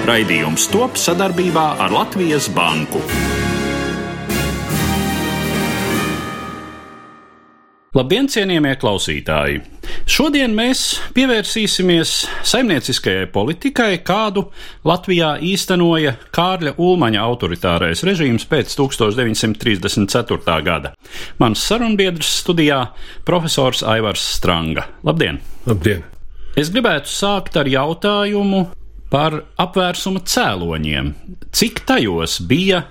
Raidījums top sadarbībā ar Latvijas Banku. Labdien, cienījamie klausītāji! Šodien mēs pievērsīsimies saimnieciskajai politikai, kādu Latvijā īstenoja Kārļa Ulmaņa autoritārais režīms pēc 1934. gada. Mans sarunbiedrs studijā - profesors Aivars Stranga. Labdien! Labdien! Es gribētu sākt ar jautājumu par apvērsuma cēloņiem. Cik tajos bija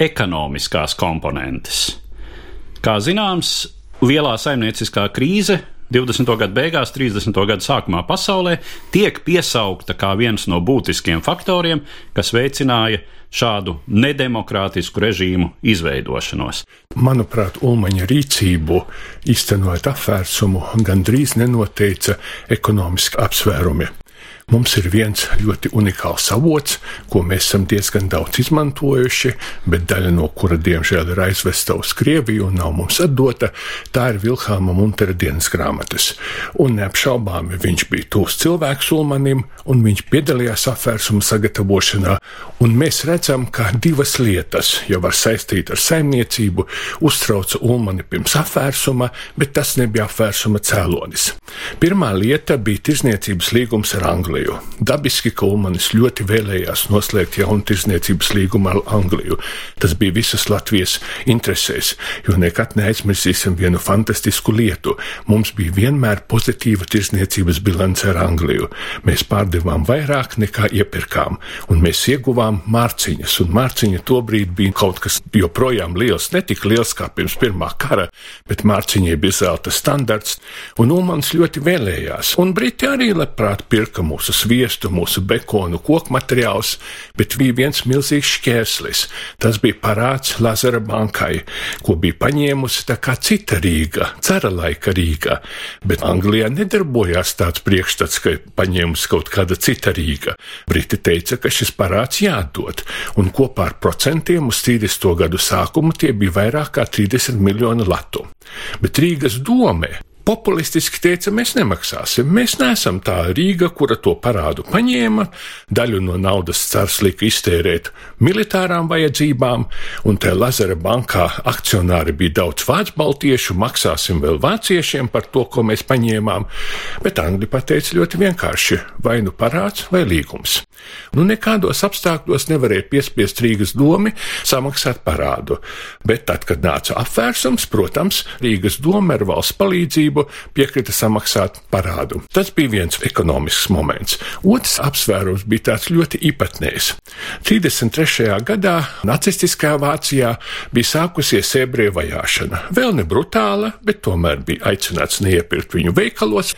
ekonomiskās komponentes? Kā zināms, lielā saimnieciskā krīze 20. gada beigās, 30. gada sākumā pasaulē, tiek piesaukta kā viens no būtiskiem faktoriem, kas veicināja šādu nedemokrātisku režīmu izveidošanos. Manuprāt, Ulmaņa rīcību īstenojot apvērsumu gandrīz nenoteica ekonomiski apsvērumi. Mums ir viens ļoti unikāls avots, ko mēs esam diezgan daudz izmantojuši, bet daļa no kura, diemžēl, ir aizvesta uz Krieviju un nav mums atdota. Tā ir Vilhāma Muntera dienas grāmatas. Un neapšaubāmi viņš bija tūs cilvēks Ulmanim, un viņš piedalījās apvērsuma sagatavošanā. Un mēs redzam, ka divas lietas jau var saistīt ar saimniecību uztrauca Ulmani pirms apvērsuma, bet tas nebija apvērsuma cēlonis. Pirmā lieta bija tirzniecības līgums ar Angliju. Angliju. Dabiski, ka Ulmanis ļoti vēlējās noslēgt jaunu tirzniecības līgumu ar Angliju. Tas bija visas Latvijas interesēs, jo nekad neaizmirsīsim vienu fantastisku lietu. Mums bija vienmēr pozitīva tirzniecības bilance ar Angliju. Mēs pārdevām vairāk nekā iepirkām, un mēs ieguvām mārciņas, un mārciņa tobrīd bija kaut kas joprojām liels, ne tik liels kā pirms pirmā kara, bet mārciņai bija zelta standarts, un Ulmans ļoti vēlējās, un Briti arī labprāt pirka mūsu mūsu sviestu, mūsu bekonu, koku materiālus, bet bija viens milzīgs šķērslis. Tas bija parāds Lazara bankai, ko bija paņēmusi tā kā cita Rīga, cara laika Rīga, bet Anglijā nedarbojās tāds priekšstats, ka paņēmusi kaut kāda cita Rīga. Briti teica, ka šis parāds jādod, un kopā ar procentiem uz 30. gadu sākumu tie bija vairāk kā 30 miljoni latu. Bet Rīgas dome populistiski teica, mēs nemaksāsim. Mēs neesam tā Rīga, kura to parādu paņēma, daļu no naudas cars lika iztērēt militārām vajadzībām, un te Lazara bankā akcionāri bija daudz vācu baltiešu, maksāsim vēl vāciešiem par to, ko mēs paņēmām, bet Angļi pateica ļoti vienkārši - vai nu parāds vai līgums. Nu, nekādos apstākļos nevarēja piespiest Rīgas domi samaksāt parādu, bet tad, kad nāca apvērsums, protams, Rīgas doma ar valsts palīdzību palīdzību piekrita samaksāt parādu. Tas bija viens ekonomisks moments. Otrs apsvērums bija tāds ļoti īpatnējs. 33. gadā nacistiskajā Vācijā bija sākusies ebreju vajāšana. Vēl ne brutāla, bet tomēr bija aicināts neiepirkt viņu veikalos,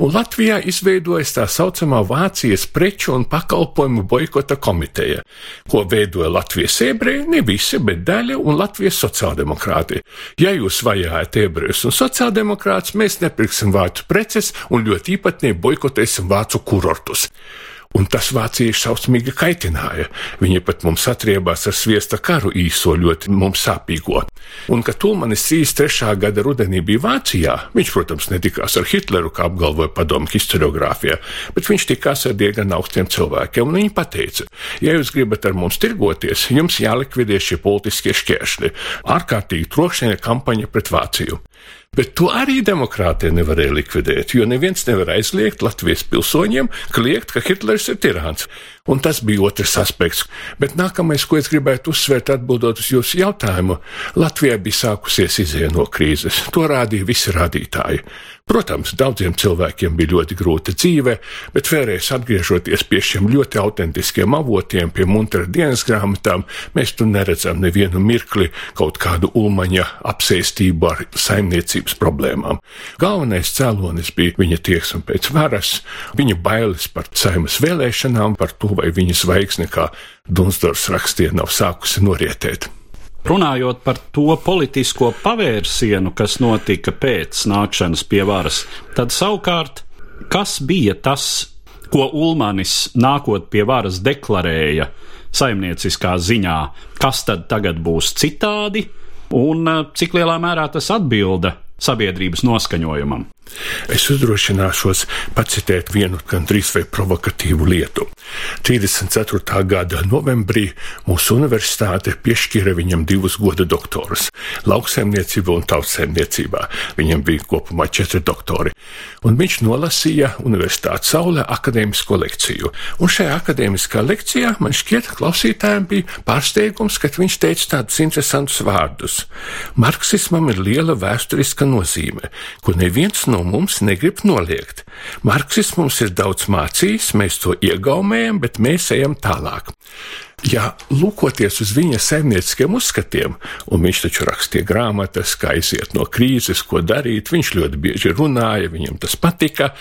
un Latvijā izveidojas tā saucamā Vācijas preču un pakalpojumu boikota komiteja, ko veidoja Latvijas ebreji, ne visi, bet daļa, un Latvijas sociāldemokrāti. Ja jūs vajājat ebrejus un sociāldemokrātus, mēs nepirksim vācu preces un ļoti īpatnīgi boikotēsim vācu kurortus. Un tas vācieši šausmīgi kaitināja. Viņi pat mums atriebās ar sviesta karu īso ļoti mums sāpīgo. Un, kad Tulmanis 33. gada rudenī bija Vācijā, viņš, protams, netikās ar Hitleru, kā apgalvoja padomu historiografijā, bet viņš tikās ar diezgan augstiem cilvēkiem, un viņi teica, ja jūs gribat ar mums tirgoties, jums jālikvidē šie politiskie šķēršļi, ārkārtīgi trokšņa kampaņa pret Vāciju. Bet to arī demokrātija nevarēja likvidēt, jo neviens nevar aizliegt Latvijas pilsoņiem kliegt, ka Hitlers ir tirāns. Un tas bija otrs aspekts. Bet nākamais, ko es gribētu uzsvērt, atbildot uz jūsu jautājumu, Latvijā bija sākusies izēja no krīzes. To rādīja visi rādītāji. Protams, daudziem cilvēkiem bija ļoti grūta dzīve, bet vēlreiz atgriežoties pie šiem ļoti autentiskiem avotiem, pie Muntera dienas grāmatām, mēs tur neredzam nevienu mirkli kaut kādu ulmaņa apsēstību ar saimniecības problēmām. Galvenais cēlonis bija viņa tieksme pēc varas, viņa bailes par saimas vēlēšanām, par to, vai viņa zvaigzne, kā Dunsdors rakstīja, nav sākusi norietēt. Runājot par to politisko pavērsienu, kas notika pēc nākšanas pie varas, tad savukārt, kas bija tas, ko Ulmanis nākot pie varas deklarēja saimnieciskā ziņā, kas tad tagad būs citādi, un eh, cik lielā mērā tas atbilda sabiedrības noskaņojumam? Es uzdrošināšos pacitēt vienu gandrīz vai provokatīvu lietu. 34. gada novembrī mūsu universitāte piešķīra viņam divus goda doktorus - lauksaimniecībā un tautssaimniecībā. Viņam bija kopumā četri doktori, un viņš nolasīja Universitātes saulē akadēmisko lekciju. Un šajā akadēmiskā lekcijā man šķiet, klausītājiem bija pārsteigums, ka viņš teica tādus interesantus vārdus. Marksismam ir liela vēsturiska nozīme, ko neviens no mums negrib noliegt. Marksisms mums ir daudz mācījis, mēs to iegaumējam, bet mēs ejam tālāk ja lūkoties uz viņa saimnieciskiem uzskatiem, un viņš taču rakstīja grāmatas, kā iziet no krīzes, ko darīt, viņš ļoti bieži runāja, viņam tas patika,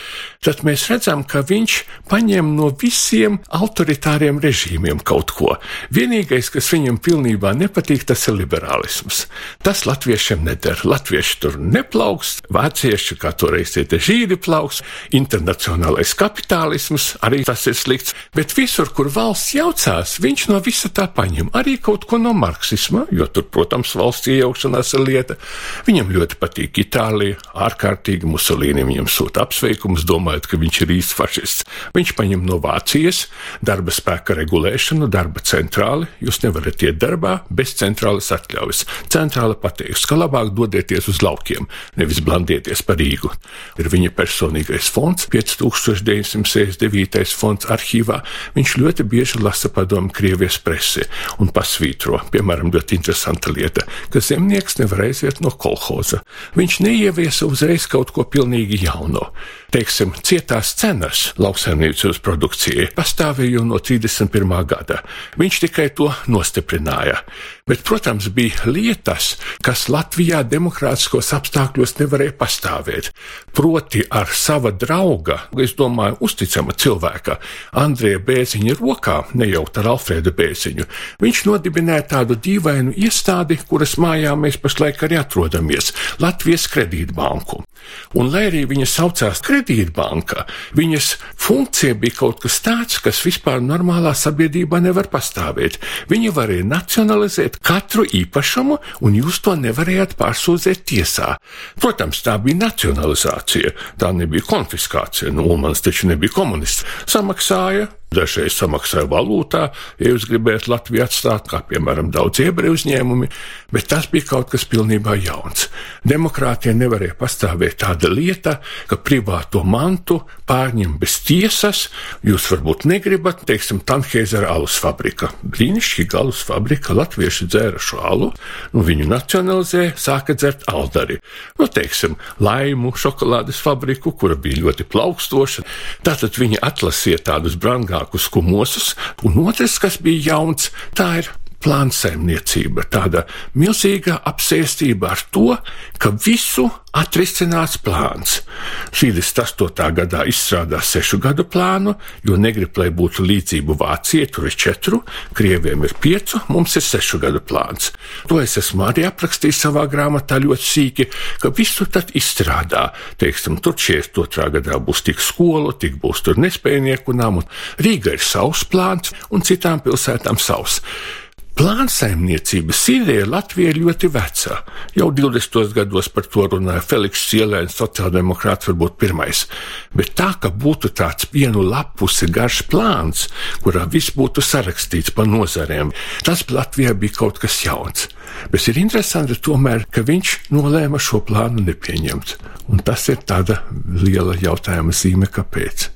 tad mēs redzam, ka viņš paņem no visiem autoritāriem režīmiem kaut ko. Vienīgais, kas viņam pilnībā nepatīk, tas ir liberālisms. Tas latviešiem neder. Latvieši tur neplauks, vācieši, kā toreiz tie žīdi plauks, internacionālais kapitālisms arī tas ir slikts, bet visur, kur valsts jaucās, viņš no visa tā paņem arī kaut ko no marksisma, jo tur, protams, valsts iejaukšanās ir lieta. Viņam ļoti patīk Itālija, ārkārtīgi Musolīni viņam sūta apsveikumus, domājot, ka viņš ir īsts fašists. Viņš paņem no Vācijas darba spēka regulēšanu, darba centrāli. Jūs nevarat iet darbā bez centrālas atļaujas. Centrāla pateiks, ka labāk dodieties uz laukiem, nevis blandieties par Rīgu. Ir viņa personīgais fonds, 5969. fonds arhīvā. Viņš ļoti bieži lasa padomu Krievijai Krievijas presi un pasvītro, piemēram, ļoti interesanta lieta, ka zemnieks nevar aiziet no kolhoza. Viņš neieviesa uzreiz kaut ko pilnīgi jaunu. Teiksim, cietās cenas lauksaimniecības produkcijai pastāvēja jau no 31. gada. Viņš tikai to nostiprināja. Bet, protams, bija lietas, kas Latvijā demokrātiskos apstākļos nevarēja pastāvēt. Proti ar sava drauga, es domāju, uzticama cilvēka, Andrija Bēziņa rokā, nejaukt ar Alfrēdu Bēziņu, viņš nodibināja tādu dīvainu iestādi, kuras mājā mēs pašlaik arī atrodamies - Latvijas kredītbanku. Un, lai arī viņa saucās kredītbanka, viņas funkcija bija kaut kas tāds, kas vispār normālā sabiedrībā nevar pastāvēt. Viņa varēja nacionalizēt katru īpašumu, un jūs to nevarējāt pārsūdzēt tiesā. Protams, tā bija nacionalizācija, tā nebija konfiskācija. Nu, Ulmans taču nebija komunists. Samaksāja Dažreiz samaksāja valūtā, ja jūs gribētu Latviju atstāt, kā piemēram daudz ebreju uzņēmumi, bet tas bija kaut kas pilnībā jauns. Demokrātija nevarēja pastāvēt tāda lieta, ka privāto mantu pārņem bez tiesas. Jūs varbūt negribat, teiksim, Tanheizera alus fabrika. Brīnišķīga alus fabrika, latvieši dzēra šo alu, nu viņu nacionalizēja, sāka dzert aldari. Nu, teiksim, laimu šokolādes fabriku, kura bija ļoti plaukstoša. Tātad viņi atlasīja tādus brangā vairākus kumosus, un otrs, kas bija jauns, tā ir plānsaimniecība, tāda milzīga apsēstība ar to, ka visu atrisinās plāns. 38. gadā izstrādā sešu gadu plānu, jo negrib, lai būtu līdzību Vācijai, tur ir četru, Krieviem ir piecu, mums ir sešu gadu plāns. To es esmu arī aprakstījis savā grāmatā ļoti sīki, ka visu tad izstrādā. Teiksim, tur 42. gadā būs tik skolu, tik būs tur nespējnieku namu, Rīga ir savs plāns un citām pilsētām savs. Plānsaimniecības ideja Latvijā ir ļoti veca. Jau 20. gados par to runāja Feliks Cielēns, sociāldemokrāts varbūt pirmais. Bet tā, ka būtu tāds vienu lapusi garš plāns, kurā viss būtu sarakstīts pa nozarēm, tas Latvijā bija kaut kas jauns. Bet ir interesanti tomēr, ka viņš nolēma šo plānu nepieņemt. Un tas ir tāda liela jautājuma zīme, kāpēc.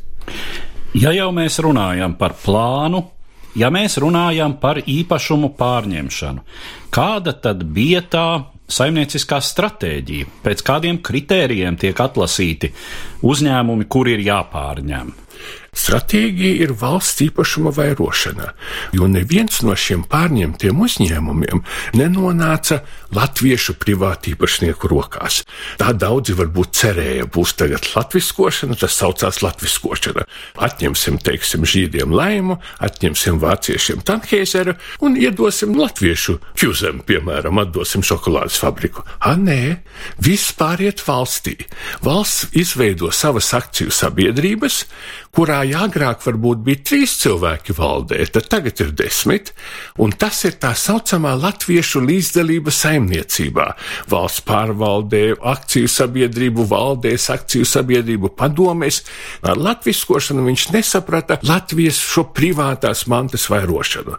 Ja jau mēs runājam par plānu, ja mēs runājam par īpašumu pārņemšanu, kāda tad bija tā saimnieciskā stratēģija, pēc kādiem kritērijiem tiek atlasīti uzņēmumi, kuri ir jāpārņem. Stratēģija ir valsts īpašuma vairošana, jo neviens no šiem pārņemtiem uzņēmumiem nenonāca latviešu privātīpašnieku rokās. Tā daudzi varbūt cerēja, būs tagad latviskošana, tas saucās latviskošana. Atņemsim, teiksim, žīdiem laimu, atņemsim vāciešiem tankheizeru un iedosim latviešu fjuzem, piemēram, atdosim šokolādes fabriku. A, nē, viss pāriet valstī. Valsts izveido savas akciju sabiedrības, kurā ja agrāk varbūt bija trīs cilvēki valdē, tad tagad ir desmit, un tas ir tā saucamā latviešu līdzdalība saimniecībā. Valsts pārvaldē, akciju sabiedrību valdēs, akciju sabiedrību padomēs. Ar latviskošanu viņš nesaprata Latvijas šo privātās mantas vairošanu.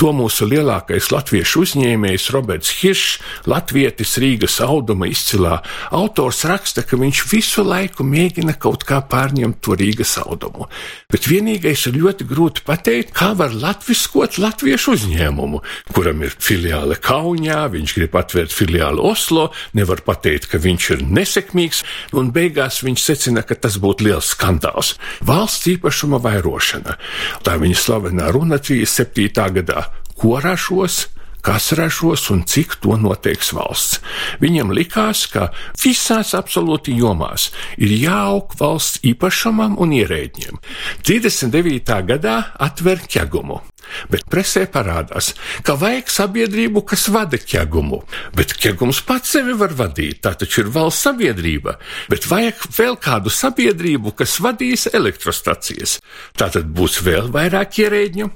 To mūsu lielākais latviešu uzņēmējs Roberts Hiršs, latvietis Rīgas auduma izcilā autors raksta, ka viņš visu laiku mēģina kaut kā pārņemt to Rīgas audumu. Bet vienīgais ir ļoti grūti pateikt, kā var latviskot latviešu uzņēmumu, kuram ir filiāle Kaunijā, viņš grib atvērt filiāli Oslo, nevar pateikt, ka viņš ir nesekmīgs, un beigās viņš secina, ka tas būtu liels skandāls. Valsts īpašuma vairošana. Tā viņa slavenā runa 37. gadā. Ko rašos? Kas ražos un cik to noteiks valsts. Viņam likās, ka visās absolūti jomās ir jāaug valsts īpašumam un ierēģiem. 39. gadā atver ķegumu. Bet presē parādās, ka vajag sabiedrību, kas vada ķegumu. Bet ķegums pats sevi var vadīt, tā taču ir valsts sabiedrība. Bet vajag vēl kādu sabiedrību, kas vadīs elektrostacijas. Tā tad būs vēl vairāk ierēģņu.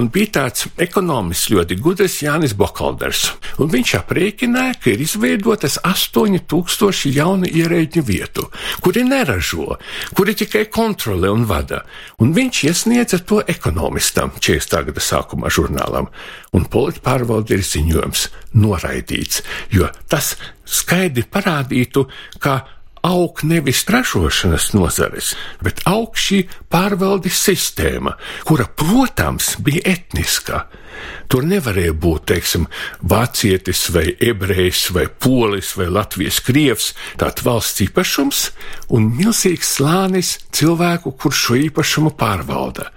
Un bija tāds ekonomists ļoti gudrs Jānis Bokalders, un viņš aprēķināja, ka ir izveidotas 8000 jaunu ierēģu vietu, kuri neražo, kuri tikai kontrolē un vada. Un viņš iesniedza to ekonomistam 40. Gada sākumā žurnālam, un politpārvalde ir ziņojums noraidīts, jo tas skaidri parādītu, ka aug nevis ražošanas nozares, bet aug šī pārvaldes sistēma, kura, protams, bija etniska. Tur nevarēja būt, teiksim, vācietis vai ebrejs vai polis vai latvijas krievs, tāds valsts īpašums un milzīgs slānis cilvēku, kurš šo īpašumu pārvalda.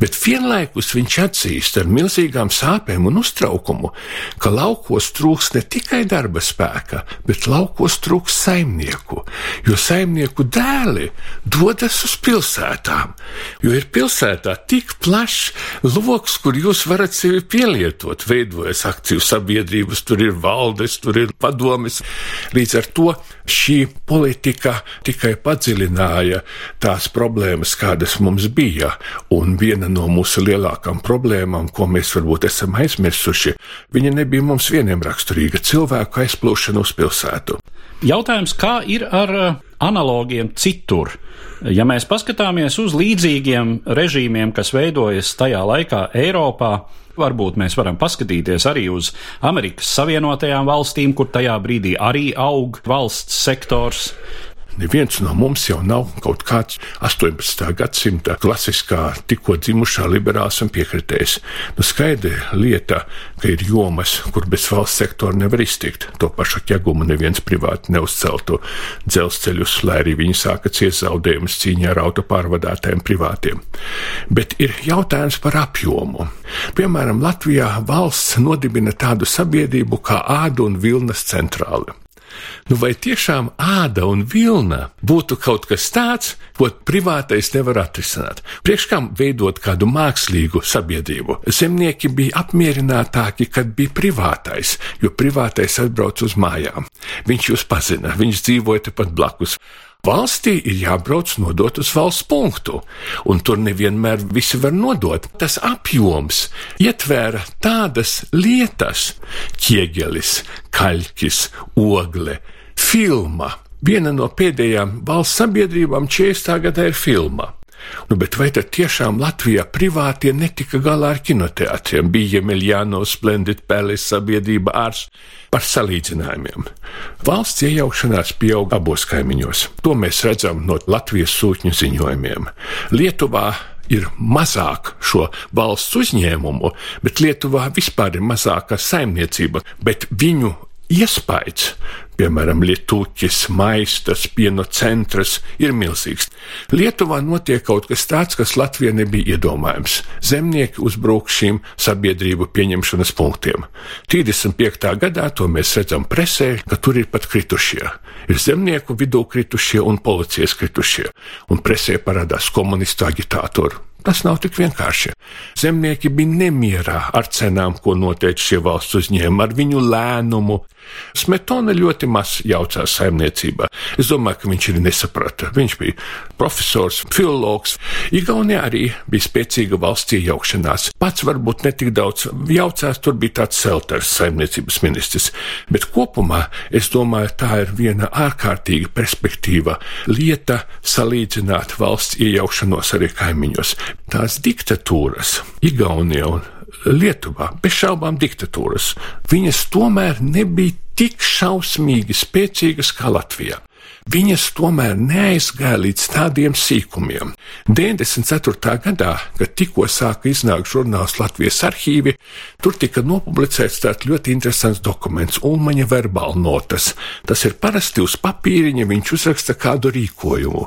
Bet vienlaikus viņš atzīst ar milzīgām sāpēm un uztraukumu, ka laukos trūks ne tikai darba spēka, bet laukos trūks saimnieku, jo saimnieku dēli dodas uz pilsētām, jo ir pilsētā tik plašs lokus, kur jūs varat sevi pielietot, veidojas akciju sabiedrības, tur ir valdes, tur ir padomis. Līdz ar to šī politika tikai padziļināja tās problēmas, kādas mums bija, un viena no mūsu lielākām problēmām, ko mēs varbūt esam aizmirsuši, viņa nebija mums vieniem raksturīga cilvēku aizplūšana uz pilsētu. Jautājums, kā ir ar uh, analogiem citur? Ja mēs paskatāmies uz līdzīgiem režīmiem, kas veidojas tajā laikā Eiropā, Varbūt mēs varam paskatīties arī uz Amerikas Savienotajām valstīm, kur tajā brīdī arī aug valsts sektors. Neviens no mums jau nav kaut kāds 18. gadsimta klasiskā, tikko dzimušā liberāls un piekritējs. Nu, skaidra lieta, ka ir jomas, kur bez valsts sektora nevar iztikt. To pašu ķegumu neviens privāti neuzceltu dzelzceļus, lai arī viņi sāka ciest zaudējumus cīņā ar autopārvadātājiem privātiem. Bet ir jautājums par apjomu. Piemēram, Latvijā valsts nodibina tādu sabiedrību kā ādu un vilnas centrāli. Nu, vai tiešām āda un vilna būtu kaut kas tāds, ko privātais nevar atrisināt? Priekš kam veidot kādu mākslīgu sabiedrību? Zemnieki bija apmierinātāki, kad bija privātais, jo privātais atbrauc uz mājām. Viņš jūs pazina, viņš dzīvoja tepat blakus. Valstī ir jābrauc nodot uz valsts punktu, un tur nevienmēr visi var nodot. Tas apjoms ietvēra tādas lietas, ķiegelis, kaļķis, ogle, filma. Viena no pēdējām valsts sabiedrībām 40. gadā ir filma. Nu, bet vai tad tiešām Latvijā privātie netika galā ar kinoteātriem? Bija Miljāno Splendid Palace sabiedrība ārs par salīdzinājumiem. Valsts iejaukšanās pieaug abos kaimiņos. To mēs redzam no Latvijas sūtņu ziņojumiem. Lietuvā ir mazāk šo valsts uzņēmumu, bet Lietuvā vispār ir mazāka saimniecība, bet viņu iespējas, piemēram, Lietuvas, Maistas, Pieno centrs, ir milzīgs. Lietuvā notiek kaut kas tāds, kas Latvijā nebija iedomājams. Zemnieki uzbruk šīm sabiedrību pieņemšanas punktiem. 35. gadā to mēs redzam presē, ka tur ir pat kritušie. Ir zemnieku vidū kritušie un policijas kritušie, un presē parādās komunistu agitātori. Tas nav tik vienkārši. Zemnieki bija nemierā ar cenām, ko noteica šie valsts uzņēmumi, ar viņu lēnumu. Smetona ļoti maz jaucās saimniecībā. Es domāju, ka viņš arī nesaprata. Viņš bija profesors, filologs. Igaunijā arī bija spēcīga valsts iejaukšanās. Pats varbūt netik daudz jaucās, tur bija tāds selters saimniecības ministrs. Bet kopumā es domāju, tā ir viena ārkārtīga perspektīva lieta salīdzināt valsts iejaukšanos arī kaimiņos tās diktatūras, Igaunijā un Lietuvā, bez šaubām diktatūras, viņas tomēr nebija tik šausmīgi spēcīgas kā Latvijā viņas tomēr neaizgāja līdz tādiem sīkumiem. 94. gadā, kad tikko sāka iznākt žurnāls Latvijas arhīvi, tur tika nopublicēts tāds ļoti interesants dokuments, Ulmaņa verbāla notas. Tas ir parasti uz papīriņa, viņš uzraksta kādu rīkojumu.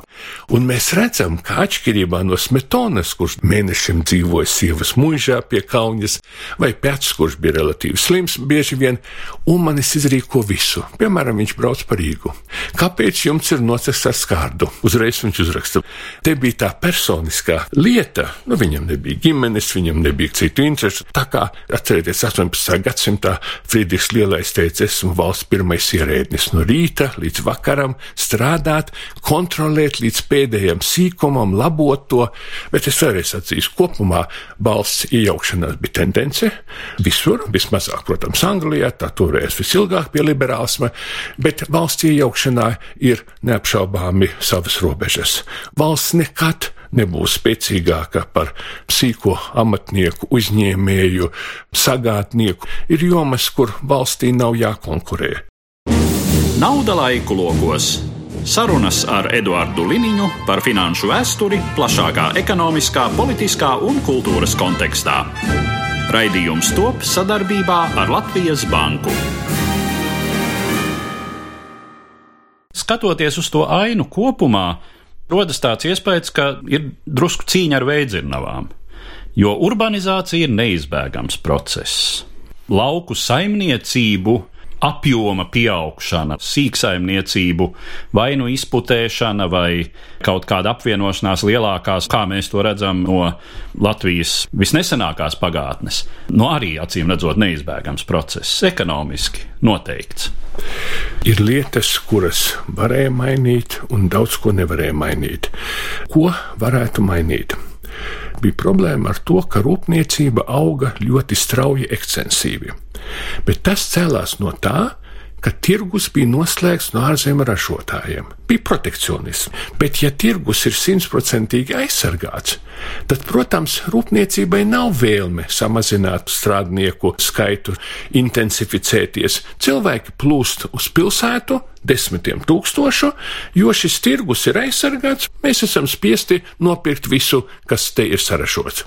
Un mēs redzam, ka atšķirībā no Smetonas, kurš mēnešiem dzīvoja sievas mūžā pie kauņas, vai pēc, kurš bija relatīvi slims, bieži vien Ulmanis izrīko visu. Piemēram, viņš brauc par Rīgu. Kāpēc jums ir nocis ar skārdu. Uzreiz viņš uzraksta. Te bija tā personiskā lieta, nu viņam nebija ģimenes, viņam nebija citu interesu. Tā kā atcerieties, 18. gadsimtā Friedrichs Lielais teica, esmu valsts pirmais ierēdnis no rīta līdz vakaram, strādāt, kontrolēt līdz pēdējiem sīkumam, labot to, bet es vēlreiz atzīstu, kopumā valsts iejaukšanās bija tendence visur, vismazāk, protams, Anglijā, tā toreiz visilgāk pie liberālisma, bet valsts iejaukšanā ir ir neapšaubāmi savas robežas. Valsts nekad nebūs spēcīgāka par sīko amatnieku, uzņēmēju, sagātnieku. Ir jomas, kur valstī nav jākonkurē. Nauda laiku logos. Sarunas ar Eduardu Liniņu par finanšu vēsturi plašākā ekonomiskā, politiskā un kultūras kontekstā. Raidījums top sadarbībā ar Latvijas Banku. Skatoties uz to ainu kopumā, rodas tāds iespējas, ka ir drusku cīņa ar veidzirnavām. Jo urbanizācija ir neizbēgams process. Lauku saimniecību apjoma pieaugšana, sīksaimniecību, vai nu izputēšana, vai kaut kāda apvienošanās lielākās, kā mēs to redzam no Latvijas visnesenākās pagātnes. No arī acīm redzot, neizbēgams process, ekonomiski noteikts. Ir lietas, kuras varēja mainīt, un daudz ko nevarēja mainīt. Ko varētu mainīt? Bija problēma ar to, ka rūpniecība auga ļoti strauji ekstensīvi. Bet tas cēlās no tā, ka tirgus bija noslēgts no ārzemju ražotājiem. Bija protekcionisms, bet ja tirgus ir simtprocentīgi aizsargāts, tad, protams, rūpniecībai nav vēlme samazināt strādnieku skaitu, intensificēties. Cilvēki plūst uz pilsētu, desmitiem tūkstošu, jo šis tirgus ir aizsargāts, mēs esam spiesti nopirkt visu, kas te ir saražots.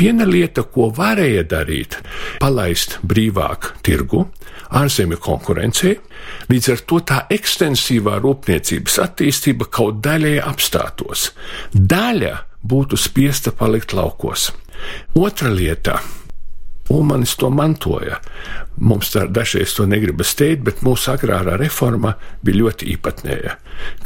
Viena lieta, ko varēja darīt, palaist brīvāk tirgu, ārzemju konkurencei, līdz ar to tā ekstensīvā rūpniecības attīstība kaut daļai apstātos. Daļa būtu spiesta palikt laukos. Otra lieta Ulmanis to mantoja. Mums tā dažreiz to negribas teikt, bet mūsu agrārā reforma bija ļoti īpatnēja.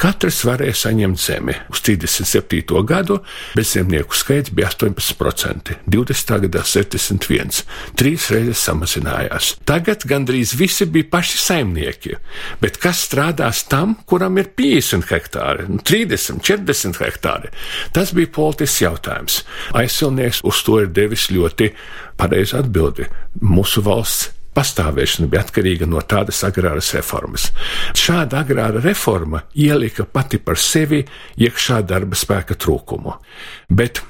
Katrs varēja saņemt zemi. Uz 37. gadu bezzemnieku skaits bija 18%, 20. gadā 71, trīs reizes samazinājās. Tagad gandrīz visi bija paši saimnieki, bet kas strādās tam, kuram ir 50 hektāri, 30, nu, 40 hektāri? Tas bija politisks jautājums. Aizsilnieks uz to ir devis ļoti pareizi atbildi. Mūsu valsts pastāvēšana bija atkarīga no tādas agrāras reformas. Šāda agrāra reforma ielika pati par sevi iekšā darba spēka trūkumu. Bet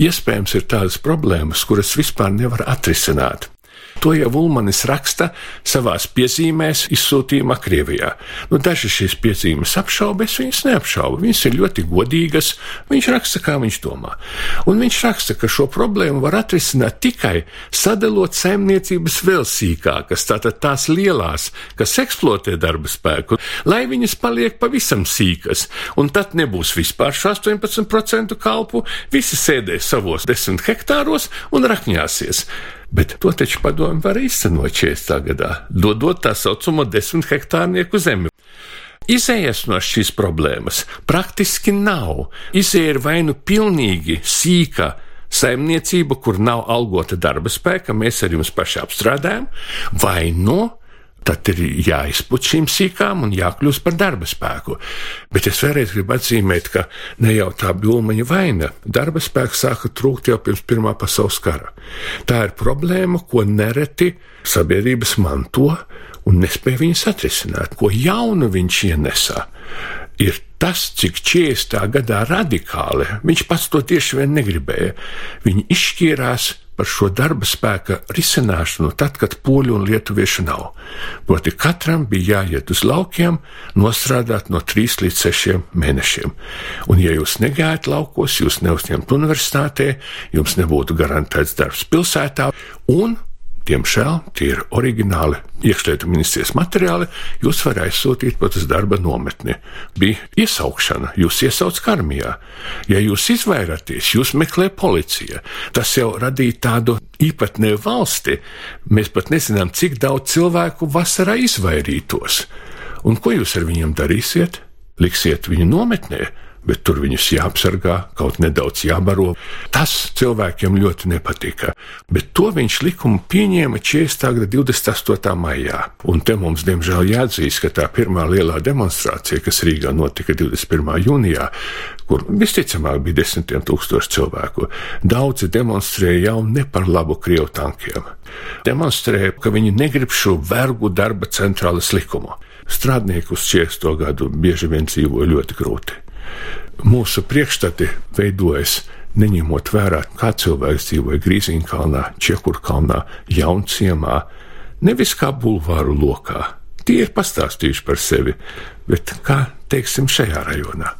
iespējams ir tādas problēmas, kuras vispār nevar atrisināt. To jau Ulmanis raksta savās piezīmēs izsūtījumā Krievijā. Nu, daži šīs piezīmes apšauba, es viņas neapšaubu. Viņas ir ļoti godīgas, viņš raksta, kā viņš domā. Un viņš raksta, ka šo problēmu var atrisināt tikai sadalot saimniecības vēl sīkākas, tātad tās lielās, kas eksploatē darba spēku, lai viņas paliek pavisam sīkas, un tad nebūs vispār šo 18% kalpu, visi sēdēs savos 10 hektāros un rakņāsies. Bet to taču padomu var īstenot 40. gadā, dodot tā saucamo 10 hektārnieku zemi. Izējas no šīs problēmas praktiski nav. Izēja ir vai nu pilnīgi sīka saimniecība, kur nav algota darba spēka, mēs ar jums paši apstrādājam, vai nu tad ir jāizput šīm sīkām un jākļūst par darba spēku. Bet es vēlreiz gribu atzīmēt, ka ne jau tā bija Ulmaņa vaina. Darba spēks sāka trūkt jau pirms Pirmā pasaules kara. Tā ir problēma, ko nereti sabiedrības manto un nespēja viņas atrisināt. Ko jaunu viņš ienesa, ir tas, cik 40. gadā radikāli viņš pats to tieši vien negribēja. Viņi izšķīrās par šo darba spēka risināšanu tad, kad poļu un lietuviešu nav. Proti katram bija jāiet uz laukiem, nostrādāt no 3 līdz 6 mēnešiem. Un ja jūs negājat laukos, jūs neuzņemt universitātē, jums nebūtu garantēts darbs pilsētā, un Diemžēl tie ir oriģināli iekšlietu ministrijas materiāli, jūs varat aizsūtīt pat uz darba nometni. Bija iesaukšana, jūs iesauc karmijā. Ja jūs izvairāties, jūs meklē policija. Tas jau radīja tādu īpatnēju valsti. Mēs pat nezinām, cik daudz cilvēku vasarā izvairītos. Un ko jūs ar viņiem darīsiet? Liksiet viņu nometnē? Bet tur viņus jāapsargā, kaut nedaudz jābaro. Tas cilvēkiem ļoti nepatika, bet to viņš likumu pieņēma 40. 28. maijā. Un te mums, diemžēl, jāatzīst, ka tā pirmā lielā demonstrācija, kas Rīgā notika 21. jūnijā, kur visticamāk bija desmitiem tūkstoši cilvēku, daudzi demonstrēja jau ne par labu Krievu tankiem. Demonstrēja, ka viņi negrib šo vergu darba centrālas likumu. Strādnieki uz 40. gadu bieži vien dzīvoja ļoti grūti. Mūsu priekšstati veidojas neņemot vērā, kā cilvēks dzīvoja Grīziņkalnā, Čekurkalnā, Jaunciemā, nevis kā bulvāru lokā. Tie ir pastāstījuši par sevi, bet kā teiksim šajā rajonā.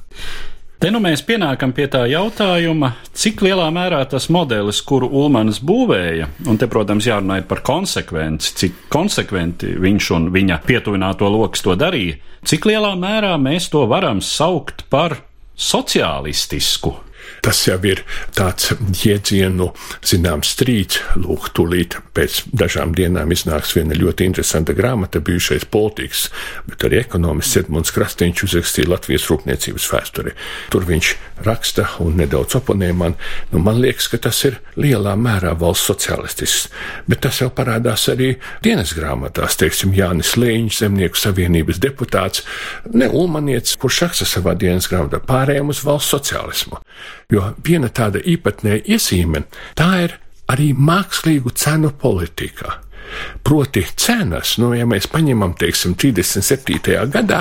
Te nu mēs pienākam pie tā jautājuma, cik lielā mērā tas modelis, kuru Ulmans būvēja, un te, protams, jārunā par konsekvenci, cik konsekventi viņš un viņa pietuvināto lokus to darīja, cik lielā mērā mēs to varam saukt par sociālistisku Tas jau ir tāds jēdzienu, zināms, strīds. Lūk, tūlīt pēc dažām dienām iznāks viena ļoti interesanta grāmata, bijušais politikas, bet arī ekonomists Edmunds Krastīņš uzrakstīja Latvijas rūpniecības vēsturi. Tur viņš raksta un nedaudz oponē man, nu man liekas, ka tas ir lielā mērā valsts sociālistisks, bet tas jau parādās arī dienas grāmatās, teiksim, Jānis Lēņš, Zemnieku savienības deputāts, ne Ulmanietis, kurš raksta savā dienas grāmatā pārējiem uz valsts sociālismu. Jo viena tāda īpatnēja iezīme tā ir arī mākslīgu cenu politika. Proti, cenas, nu, ja mēs paņemam, teiksim, 37. gadā,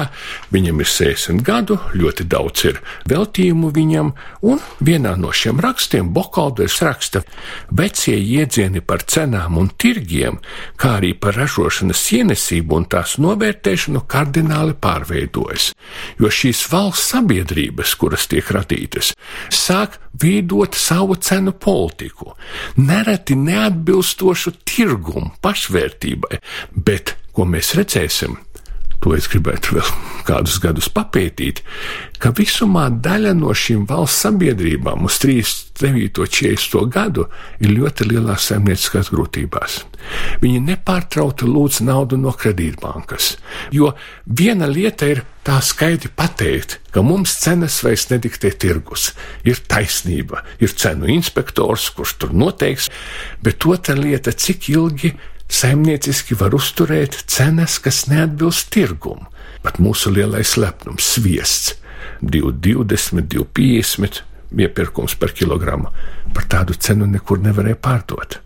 viņam ir 60 gadu, ļoti daudz ir veltījumu viņam, un vienā no šiem rakstiem Bokaldes raksta, vecie iedzieni par cenām un tirgiem, kā arī par ražošanas ienesību un tās novērtēšanu kardināli pārveidojas, jo šīs valsts sabiedrības, kuras tiek radītas, sāk veidot savu cenu politiku, nereti neatbilstošu tirgumu, pašvērtībai, bet ko mēs redzēsim? To es gribētu vēl kādus gadus papētīt, ka visumā daļa no šīm valsts sabiedrībām uz 39. 40. gadu ir ļoti lielās saimnieciskās grūtībās. Viņi nepārtraukti lūdz naudu no kredītbankas, jo viena lieta ir tā skaidri pateikt, ka mums cenas vairs nediktē tirgus. Ir taisnība, ir cenu inspektors, kurš tur noteiks, bet otra lieta, cik ilgi saimnieciski var uzturēt cenas, kas neatbilst tirgumu. Pat mūsu lielais lepnums - sviests - 2,20, 2,50 iepirkums par kilogramu. Par tādu cenu nekur nevarēja pārdot.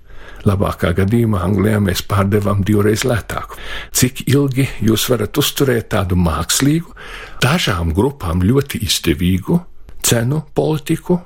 Labākā gadījumā Anglijā mēs pārdevām divreiz lētāku. Cik ilgi jūs varat uzturēt tādu mākslīgu, dažām grupām ļoti izdevīgu cenu politiku,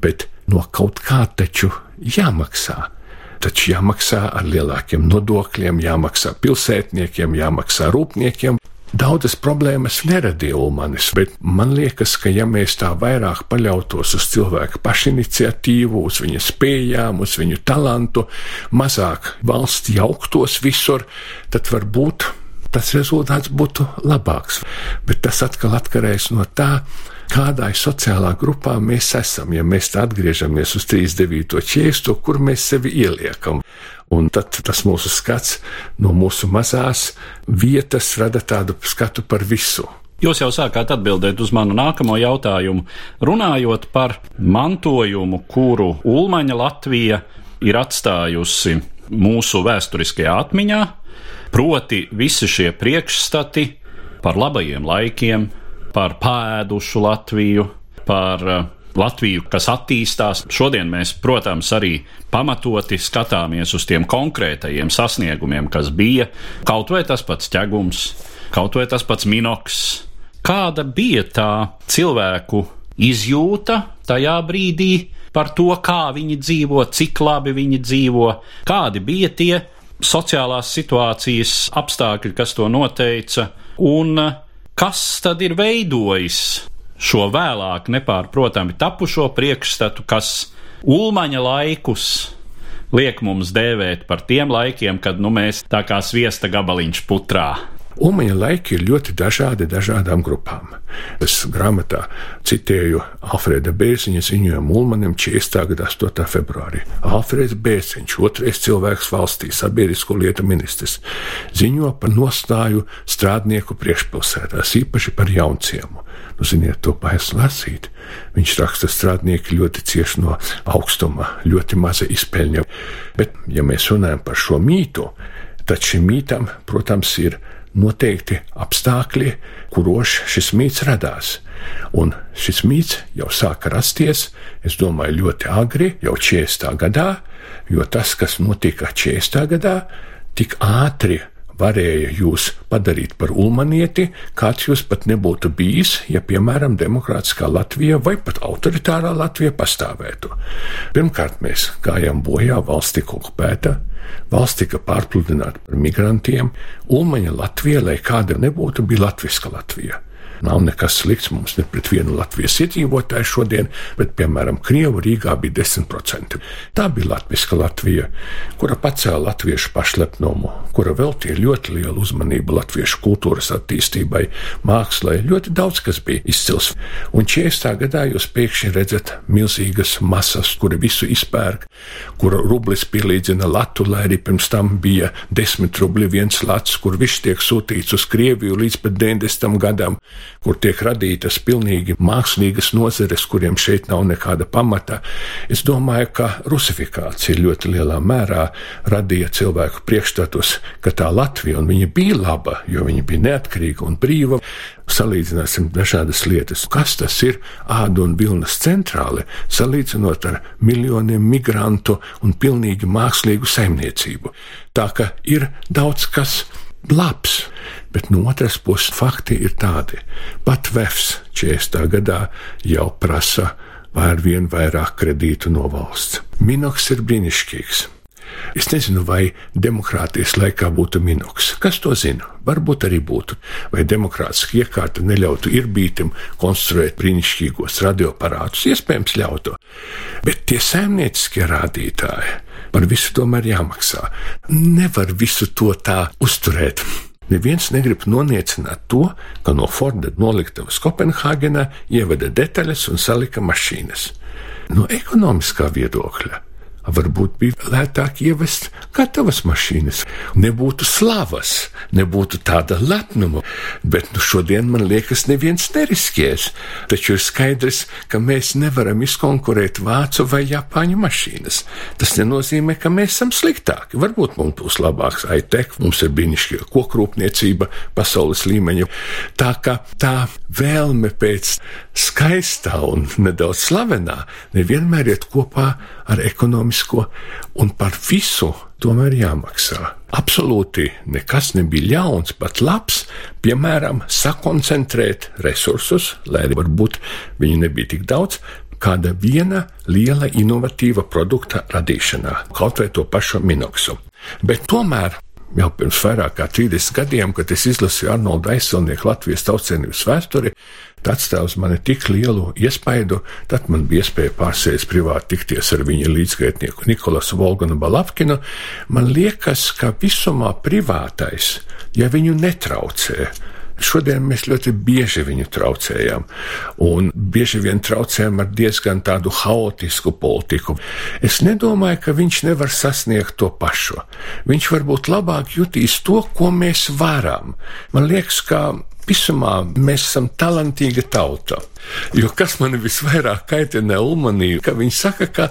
bet no kaut kā taču jāmaksā. Taču jāmaksā ar lielākiem nodokļiem, jāmaksā pilsētniekiem, jāmaksā rūpniekiem. Daudzas problēmas neradīja Ulmanis, bet man liekas, ka ja mēs tā vairāk paļautos uz cilvēku pašiniciatīvu, uz viņa spējām, uz viņu talantu, mazāk valsts jauktos visur, tad varbūt tas rezultāts būtu labāks. Bet tas atkal atkarēs no tā, kādai sociālā grupā mēs esam. Ja mēs atgriežamies uz 39. čiestu, kur mēs sevi ieliekam, un tad tas mūsu skats no mūsu mazās vietas rada tādu skatu par visu. Jūs jau sākāt atbildēt uz manu nākamo jautājumu, runājot par mantojumu, kuru Ulmaņa Latvija ir atstājusi mūsu vēsturiskajā atmiņā, proti visi šie priekšstati par labajiem laikiem, par pēdušu Latviju, par uh, Latviju, kas attīstās. Šodien mēs, protams, arī pamatoti skatāmies uz tiem konkrētajiem sasniegumiem, kas bija kaut vai tas pats ķegums, kaut vai tas pats minoks. Kāda bija tā cilvēku izjūta tajā brīdī par to, kā viņi dzīvo, cik labi viņi dzīvo, kādi bija tie sociālās situācijas apstākļi, kas to noteica, un Kas tad ir veidojis šo vēlāk nepārprotami tapušo priekšstatu, kas ulmaņa laikus liek mums dēvēt par tiem laikiem, kad nu, mēs tā kā sviesta gabaliņš putrā Ulmaņa laiki ir ļoti dažādi dažādām grupām. Es grāmatā citēju Alfrēda Bērziņa ziņojumu Ulmanim 40. gada 8. februārī. Alfrēds Bērziņš, otrais cilvēks valstī, sabiedrisko lietu ministrs, ziņo par nostāju strādnieku priekšpilsētās, īpaši par jaunciemu. Nu, ziniet, to paies lasīt. Viņš raksta, ka strādnieki ļoti cieši no augstuma, ļoti maza izpeļņa. Bet, ja mēs runājam par šo mītu, tad šim mītam, protams, ir noteikti apstākļi, kuros šis mīts radās. Un šis mīts jau sāka rasties, es domāju, ļoti agri, jau 40. gadā, jo tas, kas notika 40. gadā, tik ātri varēja jūs padarīt par ulmanieti, kāds jūs pat nebūtu bijis, ja, piemēram, demokrātiskā Latvija vai pat autoritārā Latvija pastāvētu. Pirmkārt, mēs gājām bojā, valsts tika okupēta, valsts tika pārpludināta par migrantiem, Ulmaņa Latvija, lai kāda nebūtu, bija Latviska Latvija. Nav nekas slikts mums ne pret vienu Latvijas iedzīvotāju šodien, bet, piemēram, Krievu Rīgā bija 10%. Tā bija Latvijas Latvija, kura pacēla latviešu pašlepnumu, kura veltīja ļoti lielu uzmanību latviešu kultūras attīstībai, mākslai. Ļoti daudz kas bija izcils. Un 40. gadā jūs pēkšņi redzat milzīgas masas, kuri visu izpērk, kura rublis pielīdzina latu, lai arī pirms tam bija 10 rubļi viens lats, kur viss tiek sūtīts uz Krieviju līdz pat 90. gadam kur tiek radītas pilnīgi mākslīgas nozeres, kuriem šeit nav nekāda pamata. Es domāju, ka rusifikācija ļoti lielā mērā radīja cilvēku priekšstatus, ka tā Latvija, un viņa bija laba, jo viņa bija neatkarīga un brīva. Salīdzināsim dažādas lietas. Kas tas ir ādu un vilnas centrāle, salīdzinot ar miljoniem migrantu un pilnīgi mākslīgu saimniecību. Tā ka ir daudz kas labs. Bet no otras puses, fakti ir tādi, pat VEFS 40. gadā jau prasa ar vien vairāk kredītu no valsts. Minoks ir brīnišķīgs. Es nezinu, vai demokrātijas laikā būtu minoks. Kas to zina? Varbūt arī būtu. Vai demokrātiski iekārta neļautu irbītam konstruēt brīnišķīgos radioaparātus? Iespējams, ļautu. Bet tie saimnieciskie rādītāji par visu tomēr jāmaksā. Nevar visu to tā uzturēt. Neviens negrib noniecināt to, ka no Forda noliktavas Kopenhāgenā ieveda detaļas un salika mašīnas. No ekonomiskā viedokļa Varbūt bija lētāk ievest gatavas mašīnas, nebūtu slavas, nebūtu tāda lepnuma, bet nu šodien man liekas, neviens neriskēs. Taču ir skaidrs, ka mēs nevaram izkonkurēt vācu vai japāņu mašīnas. Tas nenozīmē, ka mēs esam sliktāki. Varbūt mums būs labāks IT, mums ir brīnišķīga kokrūpniecība pasaules līmeņa. Tā kā tā vēlme pēc skaistā un nedaudz slavenā nevienmēr iet kopā ar ekonomisko, un par visu tomēr jāmaksā. Absolūti nekas nebija ļauns, pat labs, piemēram, sakoncentrēt resursus, lai varbūt viņi nebija tik daudz, kāda viena liela inovatīva produkta radīšanā, kaut vai to pašu minoksu. Bet tomēr jau pirms vairāk kā 30 gadiem, kad es izlasīju Arnoldu aizsilnieku Latvijas tautsēnības vēsturi, uz mani tik lielu iespaidu, tad man bija iespēja pārsēst privāti tikties ar viņa līdzgaitnieku Nikolasu Volganu Balavkinu. Man liekas, ka visumā privātais, ja viņu netraucē, Šodien mēs ļoti bieži viņu traucējam, un bieži vien traucējam ar diezgan tādu haotisku politiku. Es nedomāju, ka viņš nevar sasniegt to pašu. Viņš varbūt labāk jutīs to, ko mēs varam. Man liekas, ka visumā mēs esam talantīga tauta. Jo kas man visvairāk kaitina Ulmanī, ka viņi saka, ka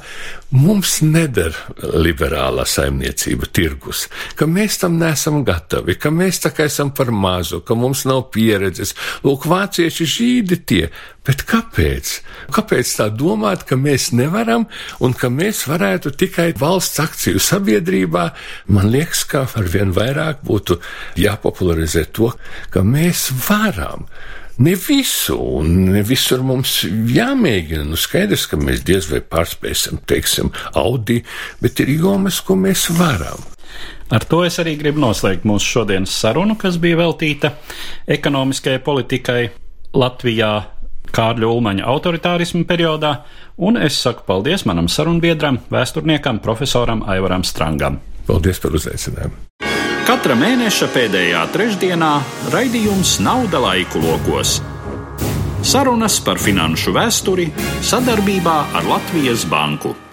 mums neder liberālā saimniecība tirgus, ka mēs tam nesam gatavi, ka mēs tā kā esam par mazu, ka mums nav pieredzes. Lūk, vācieši žīdi tie, bet kāpēc? Kāpēc tā domāt, ka mēs nevaram un ka mēs varētu tikai valsts akciju sabiedrībā? Man liekas, ka arvien vairāk būtu jāpopularizē to, ka mēs varam. Ne visu, un ne visur mums jāmēģina. Nu, skaidrs, ka mēs diez vai pārspēsim, teiksim, Audi, bet ir jomas, ko mēs varam. Ar to es arī gribu noslēgt mūsu šodienas sarunu, kas bija veltīta ekonomiskajai politikai Latvijā Kārļa Ulmaņa autoritārismu periodā, un es saku paldies manam sarunbiedram, vēsturniekam, profesoram Aivaram Strangam. Paldies par uzaicinājumu! Katra mēneša pēdējā trešdienā raidījums Nauda laiku lokos. Sarunas par finanšu vēsturi sadarbībā ar Latvijas Banku.